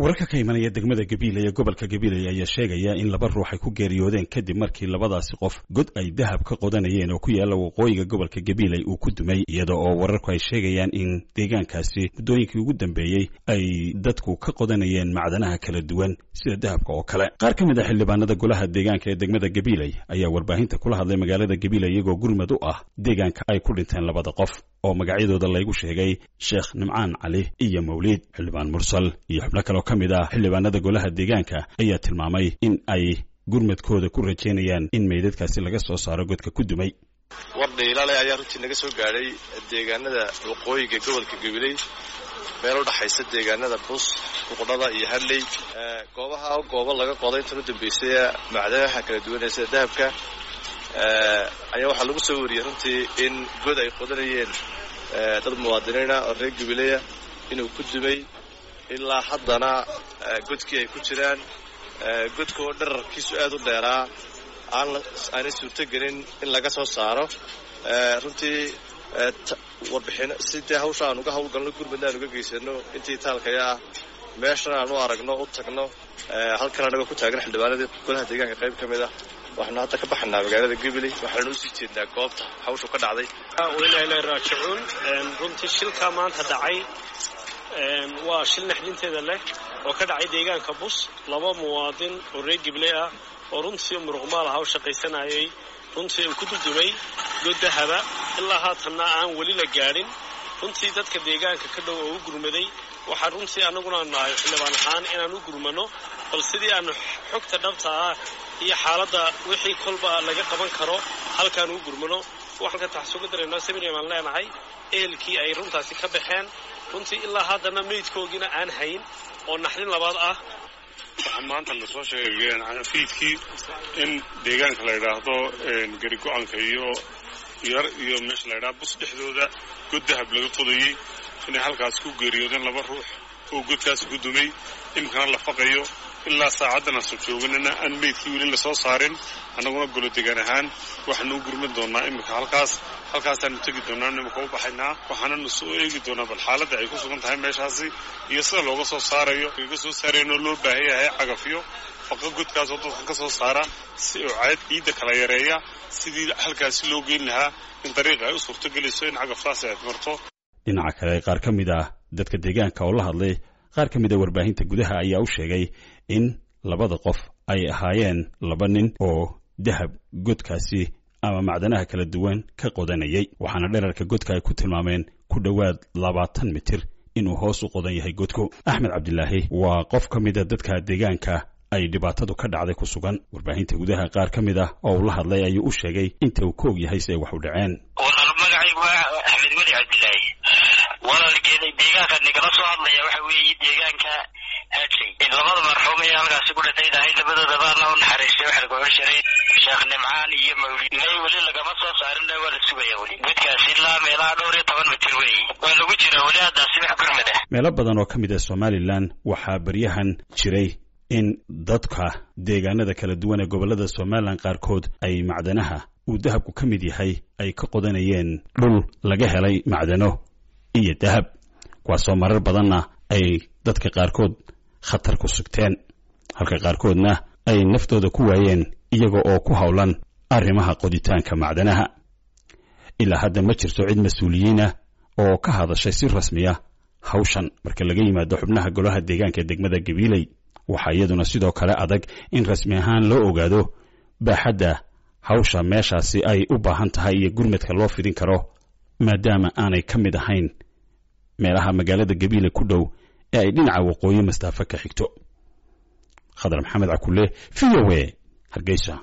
wararka ka imanaya degmada gabiiley ee gobolka gabiiley ayaa sheegaya in laba ruux ay ku geeriyoodeen kadib markii labadaasi qof god ay dahab ka qodanayeen oo ku yaalla waqooyiga gobolka gabiiley uu ku dumay iyada oo wararku ay sheegayaan in deegaankaasi muddooyinkii ugu dambeeyey ay dadku ka qodanayeen macdanaha kala duwan sida dahabka oo kale. Qaar ka mid a xildhibaanada golaha deegaanka ee degmada gabiiley ayaa warbaahinta kula hadlay magaalada gabiiley iyagoo gurmad u ah deegaanka ay ku dhinteen labada qof oo magacyadooda laygu sheegay sheekh nimcaan cali iyo mawliid xildhibaan mursal. Iyo xubno kaleo ka mid ah xildhibaanada golaha deegaanka ayaa tilmaamay in ay gurmadkooda ku rajaynayaan in meydadkaasi laga soo saaro godka ku dumay. War dhiilale ayaa runtii naga soo gaadhay deegaanada waqooyiga gobolka gabiley meel u dhaxaysa deegaanada bus buqdhada iyo hadley. Goobaha goobo laga qoday intan u dambeysay macdanaha kala duwanee sida dahabka ayaa waxaa lagu soo wariyey runtii in god ay qodanayeen dad muwaadiniina oo reer gabileya inuu ku dumay ilaa haddana godkii ay ku jiraan. Godka oo dherarkiisu aad u dheeraa aanay suurtogelin in laga soo saaro. Runtii warbixin si dee hawsha aan uga hawlgalno gurmadna aan uga geysano intii taalkaya ah meeshana aan u aragno u tagno halkan anagoo ku taagan xildhibaanadii golaha deegaanka qayb ka mid ah waxaanu hadda ka baxanaa magaalada gabiley waxaanu u sii jeednaa goobta. Hawshu ka dhacday. Wailahi raajicuun runtii shilkaa maanta dhacay. Waa shil naxdinteeda leh oo ka dhacay deegaanka bus. Laba muwaadin oo reer gibley ah oo runtii muruqmaal aha u shaqaysanayay runtii uu ku dudumay god dahaba ilaa haatanna aan weli la gaadhin runtii dadka deegaanka ka dhow oo u gurmaday waxaa runtii annaguna nahay xildhibaan ahaan inaan u gurmano bal sidii aanu xogta dhabta ah iyo xaaladda wixii kolba laga qaban karo halkaan ugu gurmano waxaan ka taxsuga daraynaa seminary baan leenahay ehelkii ay runtaasi ka baxeen. Runtii ilaa haddana meydkoogiina aan hayn oo naxdin labaad ah. Waxaa maanta la soo sheegay fiidkii in deegaanka la yidhaahdo geri go'aanka iyo yar iyo meesha la ydhaha bus dhexdooda god dahab laga qodayey inay halkaas ku geeriyoodeen laba ruux oo godkaas ku dumay imikana la faqayo ilaa saacaddan jooganana aan meydkii weli la soo saarin annaguna golo degaan ahaan waxaanu u gurman doonaa imika halkaas halkaasaanu tegi doonaa imika u baxaynaa waxaananu soo eegi doonaa bal xaaladda ay ku sugan tahay meeshaasi iyo sida looga soo saarayo laga soo saaraynoo loo baahan yahay cagafyo faqa godkaasoo dadka ka soo saara si oo cayd ciidda kala yareeya sidii halkaasi loo geyn lahaa in dariiqa ay u suurtogelayso in cagaftaasi aad marto dhinaca kale qaar ka mid ah dadka deegaanka oo la hadlay qaar ka mid a warbaahinta gudaha ayaa u sheegay in labada qof ay ahaayeen laba nin oo dahab godkaasi ama macdanaha kala duwan ka qodanayay. Waxaana dherarka godka ay ku tilmaameen ku dhowaad labaatan mitir inuu hoos u qodan yahay godku. Axmed cabdilaahi waa qof ka mida dadka deegaanka ay dhibaatadu ka dhacday ku sugan. Warbaahinta gudaha qaar ka mid ah oo uu la hadlay ayuu u sheegay inta uu ka og yahay si ay wax u dhaceen walaalgeeda deegaanka. Nigala soo hadlaya waxa weeye deegaanka hadley labada marxuum ee halkaasi ku dhintay dhahay labadoodaba alla u naxariistay waxa lagu cesharay sheekh nimcaan iyo mawlid. May weli lagama soo saarin waa la sugaya weli. Godkaasi ilaa meelaha dhowr iyo toban mitir weeye waa lagu jira weli haddaasi wax gurmad ah. Meelo badan oo ka mid ah somalilan waxaa beryahan jiray in dadka deegaanada kala duwan ee gobollada somalilan qaarkood ay macdanaha uu dahabku ka mid yahay ay ka qodanayeen dhul laga helay macdano iyo dahab. Kuwaasoo marar badanna ay dadka qaarkood khatar ku sugteen halka qaarkoodna ay naftooda ku waayeen iyaga oo ku howlan arrimaha qoditaanka macdanaha. Ilaa hadda ma jirto cid mas'uuliyiinah oo ka hadashay si rasmiya hawshan marka laga yimaado xubnaha golaha deegaanka ee degmada gabiiley waxaa iyaduna sidoo kale adag in rasmi ahaan loo ogaado baaxadda hawsha meeshaasi ay u baahan tahay iyo gurmadka loo fidin karo maadaama aanay ka mid ahayn meelaha magaalada gabiile ku dhow ee ay dhinaca waqooyi mastaafo ka xigto. Khadar maxamed cakule v o a hargeysa